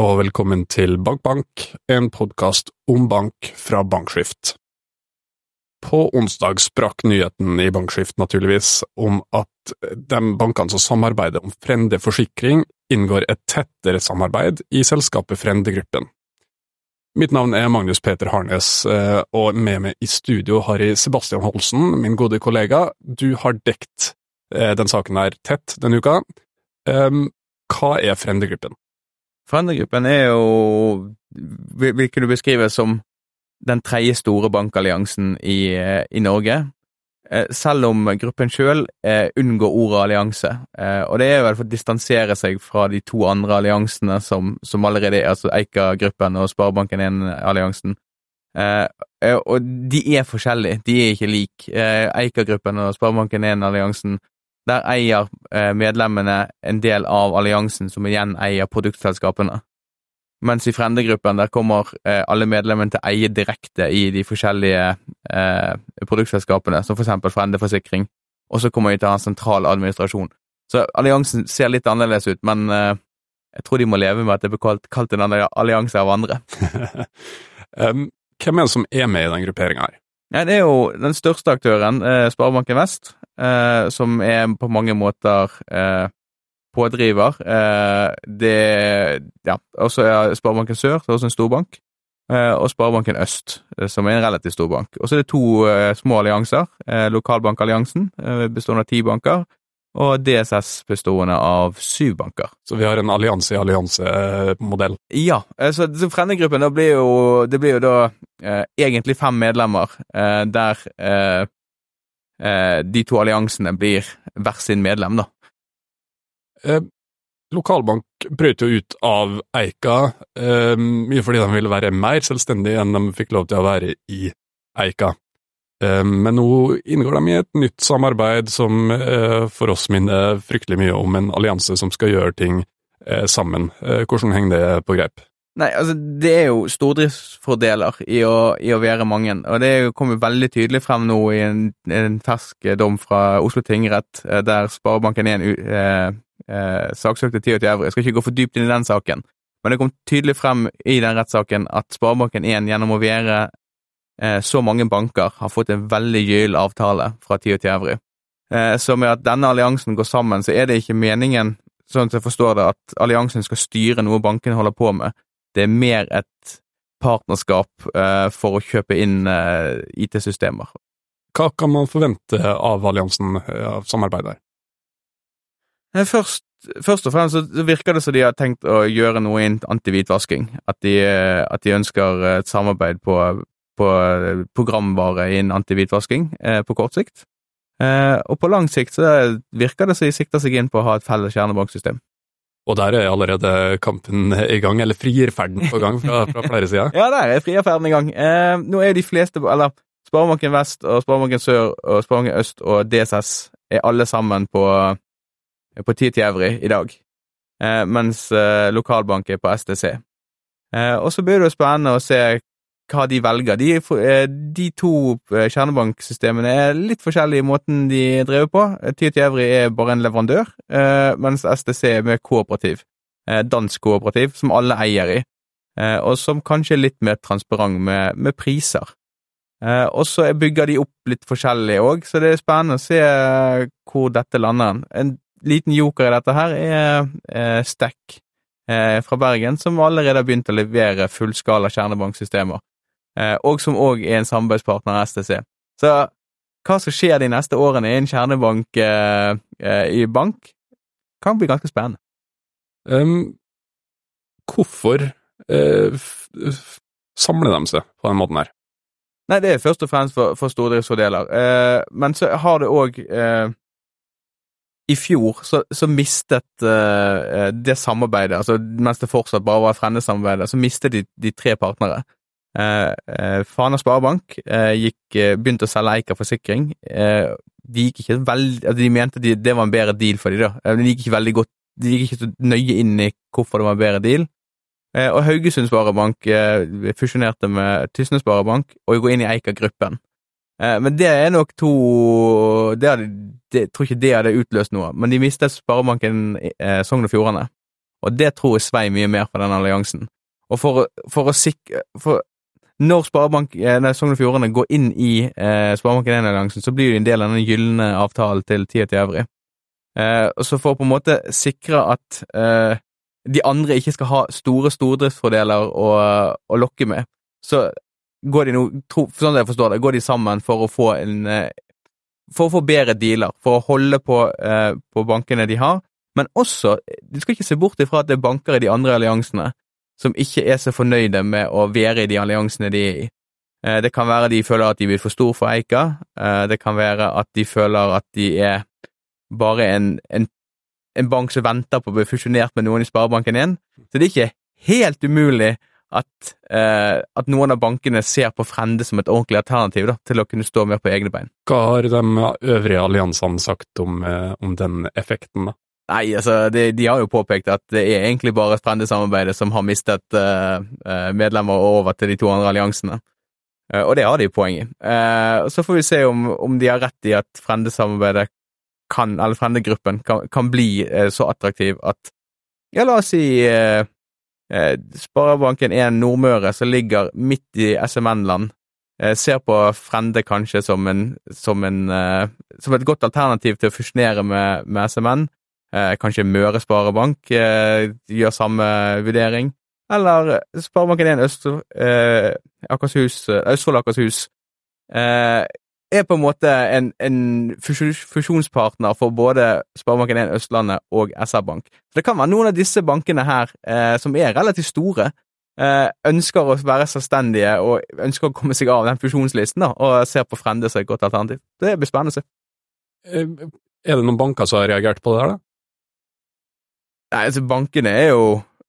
og velkommen til BankBank, en podkast om bank fra Bankskift. På onsdag sprakk nyheten i Bankskift naturligvis om at de bankene som samarbeider om Frende Forsikring, inngår et tettere samarbeid i selskapet Frendegruppen. Mitt navn er Magnus Peter Harnes, eh, og med meg i studio har jeg Sebastian Holsen, min gode kollega. Du har dekt eh, den saken her tett denne uka. Um, hva er Frendegruppen? Frendegruppen er jo Vil kunne beskrives som den tredje store bankalliansen i, eh, i Norge. Eh, selv om gruppen sjøl eh, unngår ordet allianse. Og det er vel for å distansere seg fra de to andre alliansene som, som allerede er, altså Eika-gruppen og Sparebanken 1-alliansen. Og de er forskjellige, de er ikke like. Eika-gruppen og Sparebanken 1-alliansen der eier eh, medlemmene en del av alliansen, som igjen eier produktselskapene. Mens i Frendegruppen der kommer eh, alle medlemmene til å eie direkte i de forskjellige eh, produktselskapene, som for eksempel Frendeforsikring, og så kommer de til å ha en sentral administrasjon. Så alliansen ser litt annerledes ut, men eh, jeg tror de må leve med at det blir kalt, kalt en allianse av andre. um, hvem er det som er med i den grupperinga her? Ja, det er jo den største aktøren, eh, Sparebanken Vest, eh, som er på mange måter eh, pådriver. Eh, det Ja, også er Sparebanken Sør, som er også en storbank, eh, og Sparebanken Øst, eh, som er en relativt stor bank. Og så er det to små allianser. Lokalbankalliansen, bestående av ti banker, og DSS bestående av syv banker. Så vi har en allianse-i-allianse-modell? Ja. så, Frendegruppen det blir jo da eh, egentlig fem medlemmer, eh, der Eh, de to alliansene blir hver sin medlem, da. Eh, Lokalbank brøt jo ut av Eika, eh, mye fordi de ville være mer selvstendige enn de fikk lov til å være i Eika. Eh, men nå inngår de i et nytt samarbeid som eh, for oss minner fryktelig mye om en allianse som skal gjøre ting eh, sammen. hvordan henger det på greip? Nei, altså det er jo stordriftsfordeler i å, i å være mange, og det kommer veldig tydelig frem nå i en, en fersk dom fra Oslo tingrett, eh, der Sparebanken 1 eh, eh, saksøkte 10 euro. Jeg skal ikke gå for dypt inn i den saken, men det kom tydelig frem i den rettssaken at Sparebanken 1 gjennom å være eh, så mange banker har fått en veldig gyllen avtale fra 10 euro. Eh, så med at denne alliansen går sammen, så er det ikke meningen sånn at jeg forstår det, at alliansen skal styre noe bankene holder på med. Det er mer et partnerskap uh, for å kjøpe inn uh, IT-systemer. Hva kan man forvente av alliansen, eh, av samarbeid der? Først, først, og fremst så virker det som de har tenkt å gjøre noe innen antihvitvasking. At, de, at de ønsker et samarbeid på, på programvare innen antihvitvasking eh, på kort sikt. Eh, og på lang sikt så virker det som de sikter seg inn på å ha et felles kjernebanksystem. Og der er allerede kampen i gang, eller frierferden på gang fra, fra flere sider? ja, der er frierferden i gang. Eh, nå er de fleste, eller Sparebanken Vest og Sparebanken Sør og Sparebanken Øst og DSS er alle sammen på, på 10 til Evry i dag, eh, mens eh, lokalbank er på STC. Eh, og så blir det jo spennende å se hva de velger. De, eh, de to eh, kjernebanksystemene er litt forskjellige i måten de driver på. Tieto Evry er bare en leverandør, eh, mens STC er mer kooperativ. Dansk kooperativ, som alle eier i, og som kanskje er litt mer transparent med, med priser. Og så bygger de opp litt forskjellig òg, så det er spennende å se hvor dette lander. En liten joker i dette her er Stack fra Bergen, som allerede har begynt å levere fullskala kjernebanksystemer. Eh, og som òg er en samarbeidspartner av STC. Så hva som skjer de neste årene i en kjernebank eh, eh, i bank, kan bli ganske spennende. Um, hvorfor uh, samler de seg på den måten her? Nei, det er først og fremst for, for stordriftsfordeler. Eh, men så har det òg eh, I fjor så, så mistet det samarbeidet, altså mens det fortsatt bare var frendesamarbeidet, så mistet de, de tre partnere. Eh, eh, Fana Sparebank eh, gikk, begynte å selge Eika forsikring. de gikk ikke veldig, altså de mente de, det var en bedre deal for dem, da. De gikk ikke veldig godt, de gikk ikke så nøye inn i hvorfor det var en bedre deal. og Haugesund Sparebank fusjonerte med Tysnes Sparebank og går inn i Eika-gruppen. men det er nok to det hadde, det, Jeg tror ikke det hadde utløst noe, men de mistet Sparebanken Sogn og Fjordane. og det tror jeg svei mye mer for den alliansen. Og for, for å sikre for Når Sparebank, eh, Sogn og Fjordane går inn i eh, Sparebanken 1-alliansen, så blir de en del av den gylne avtalen til Tia til Evry. Eh, og så for å på en måte sikre at eh, de andre ikke skal ha store stordriftsfordeler å, å lokke med, så går de nå, sånn jeg forstår det, går de sammen for å få en eh, for å få bedre dealer, for å holde på, eh, på bankene de har, men også, du skal ikke se bort ifra at det er banker i de andre alliansene som ikke er så fornøyde med å være i de alliansene de er i. Eh, det kan være de føler at de blir for stor for Eika, eh, det kan være at de føler at de er bare en, en, en bank som venter på å bli fusjonert med noen i Sparebanken 1, så det er ikke helt umulig at, eh, at, noen av bankene ser på Frende som et ordentlig alternativ da, til å kunne stå mer på egne bein. Hva har de øvrige alliansene sagt om, om den effekten, da? Nei, altså, de, de, har jo påpekt at det er egentlig bare Frende-samarbeidet som har mistet uh, medlemmer over til de to andre alliansene. Uh, og det har de poeng i. Uh, så får vi se om, om de har rett i at Frende-samarbeidet kan, eller Frende-gruppen kan, kan, bli så attraktiv at Ja, la oss si Sparebanken 1 Nordmøre, som ligger midt i SMN-land, ser på Frende kanskje som, en, som, en, som et godt alternativ til å fusjonere med, med SMN kanskje Møre Sparebank eh, gjør samme vurdering. Eller Sparebanken 1 Østfold eh, Akershus, eh, er på en måte en, en fusjonspartner for både Sparebanken 1 Østlandet og SR-Bank. Det kan være noen av disse bankene her, eh, som er relativt store, eh, ønsker å være selvstendige og ønsker å komme seg av den fusjonslisten da, og ser på Frende som et godt alternativ. Det blir spennende å se. Er det noen banker som har reagert på det her, da? Nei, altså bankene er jo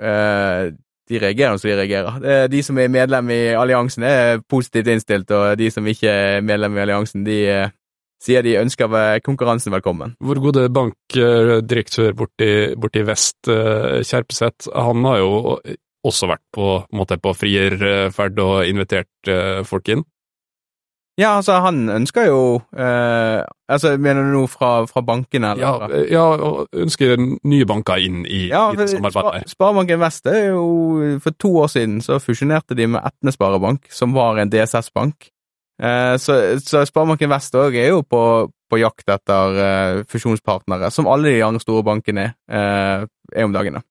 eh, De reagerer som de reagerer. De som er medlem i alliansen, er positivt innstilt, og de som ikke er medlem i alliansen, de eh, sier de ønsker konkurransen velkommen. Vår gode bankdirektør borti, borti vest, eh, Kjerpeseth, han har jo også vært på, på frierferd og invitert eh, folk inn. Ja, altså, han ønsker jo eh, altså, Mener du noe fra, fra bankene, eller? Ja, ja, og ønsker nye banker inn i, ja, i samarbeidet. Sparebanken Vest er jo For to år siden så fusjonerte de med Etne Sparebank, som var en DSS-bank. Eh, så, så Sparebanken Vest òg er jo på, på jakt etter eh, fusjonspartnere, som alle de andre store bankene er, eh, er om dagene. Eh,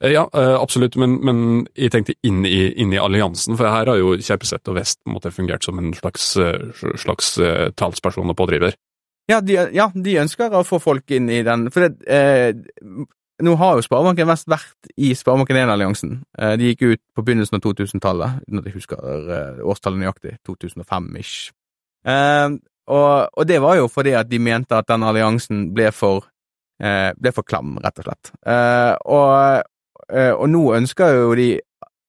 ja, eh, absolutt, men, men, jeg tenkte inn i, inn i, alliansen, for her har jo Kjerpeseth og Vest måtte, fungert som en slags, eh, slags talsperson og pådriver. Ja de, ja, de, ønsker å få folk inn i den, for det, eh, nå har jo Sparebanken Vest vært i Sparebanken 1-alliansen. Eh, de gikk ut på begynnelsen av 2000-tallet, uten at jeg husker eh, årstallet nøyaktig, 2005-ish. Og, og, det var jo fordi at de mente at den alliansen ble for ble for klam, rett og slett. og, Eh, og nå ønsker jo de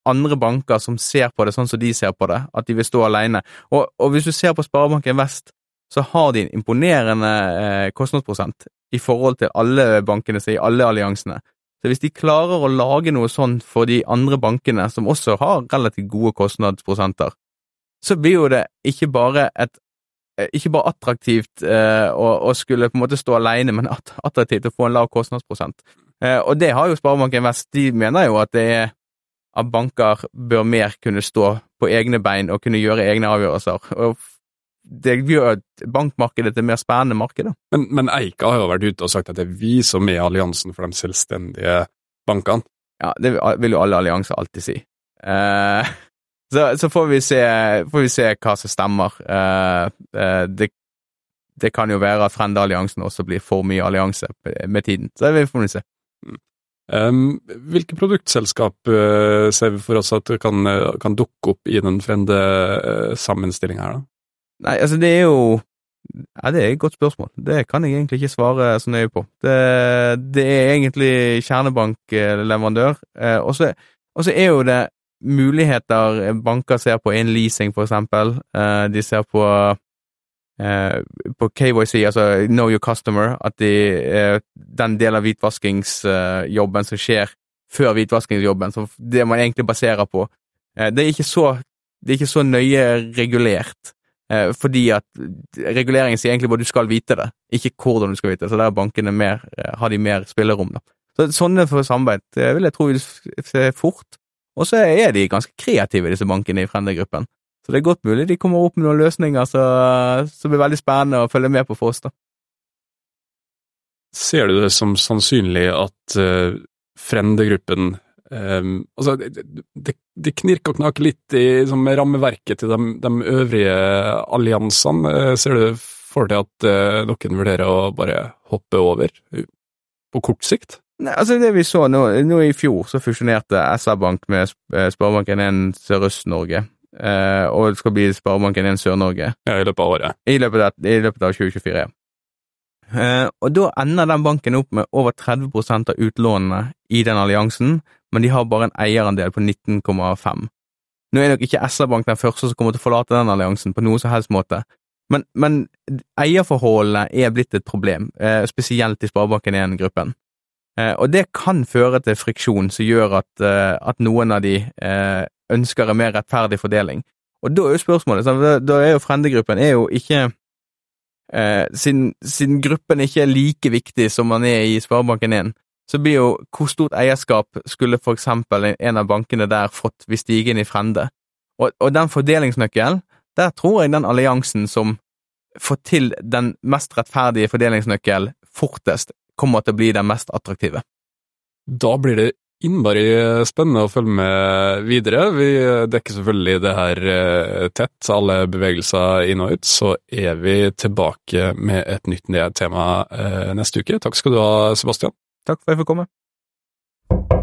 andre banker som ser på det sånn som de ser på det, at de vil stå alene. Og, og hvis du ser på Sparebanken Vest, så har de en imponerende eh, kostnadsprosent i forhold til alle bankene i alle alliansene. Så hvis de klarer å lage noe sånn for de andre bankene, som også har relativt gode kostnadsprosenter, så blir jo det ikke bare et eh, ikke bare attraktivt eh, å, å, skulle på en måte stå alene, men attraktivt å få en lav kostnadsprosent. Eh, og det har jo Sparebanken Vest. De mener jo at det er at banker bør mer kunne stå på egne bein og kunne gjøre egne avgjørelser. Og det gjør bankmarkedet til mer spennende marked. Men, men Eika har jo vært ute og sagt at det er vi som er alliansen for de selvstendige bankene. Ja, det vil jo alle allianser alltid si. Uh, så, så får, vi se, får, vi se, hva som stemmer. Uh, uh, det, det, kan jo være at Frende-alliansen også blir for mye allianse med tiden. Så det får vi se. Um, hvilke produktselskap uh, ser vi for oss at kan, uh, kan dukke opp i den Frende-sammenstillinga uh, her, da? Nei, altså det er jo ja, Det er et godt spørsmål. Det kan jeg egentlig ikke svare så nøye på. Det, det er egentlig kjernebankleverandør, og så er jo det muligheter banker ser på en leasing, for eksempel. de ser på Eh, på KYC, altså Know Your Customer, at de, eh, den delen av hvitvaskingsjobben som skjer før hvitvaskingsjobben, som det man egentlig baserer på, eh, det er ikke så, er ikke så nøye regulert. Fordi at reguleringen sier egentlig hvor du skal vite det, ikke hvordan du skal vite det. Så der bankene mer, har de mer spillerom, da. Så sånne for samarbeid vil jeg tro vil se fort. Og så er de ganske kreative, disse bankene i Frender-gruppen. Så det er godt mulig de kommer opp med noen løsninger som blir veldig spennende å følge med på for oss. da. Ser du det som sannsynlig at uh, Frende-gruppen um, Altså, det, det, det, knirker og knaker litt i liksom, rammeverket til de, de øvrige alliansene. Uh, ser du for deg at uh, noen vurderer å bare hoppe over på kort sikt? Nei, altså det vi så nå, nå i fjor, så fusjonerte SR-Bank med Sparebanken1 Sørøst-Norge. Uh, og det skal bli Sparebanken1 Sør-Norge. Ja, I løpet av året. I løpet av, i løpet av 2024, ja. Uh, og da ender den banken opp med over 30% av utlånene i den alliansen, men de har bare en eierandel på 19,5. Nå er nok ikke SR-Bank den første som kommer til å forlate den alliansen på noen som helst måte, men, men eierforholdene er blitt et problem, uh, spesielt i Sparebanken 1-gruppen. Uh, og det kan føre til friksjon som gjør at, at noen av de ønsker en mer rettferdig fordeling. Og da er jo spørsmålet, da er jo Frendegruppen er jo ikke eh, siden, siden, gruppen ikke er like viktig som man er i Sparebanken 1, så blir jo hvor stort eierskap skulle for eksempel en av bankene der fått hvis de gikk inn i Frende? Og, og den fordelingsnøkkelen, der tror jeg den alliansen som får til den mest rettferdige fordelingsnøkkelen fortest, kommer til å bli den mest attraktive. Da blir det innmari spennende å følge med videre. Vi dekker selvfølgelig det her eh, tett, alle bevegelser inn og ut. Så er vi tilbake med et nytt tema eh, neste uke. Takk skal du ha, Sebastian. Takk for at jeg fikk komme.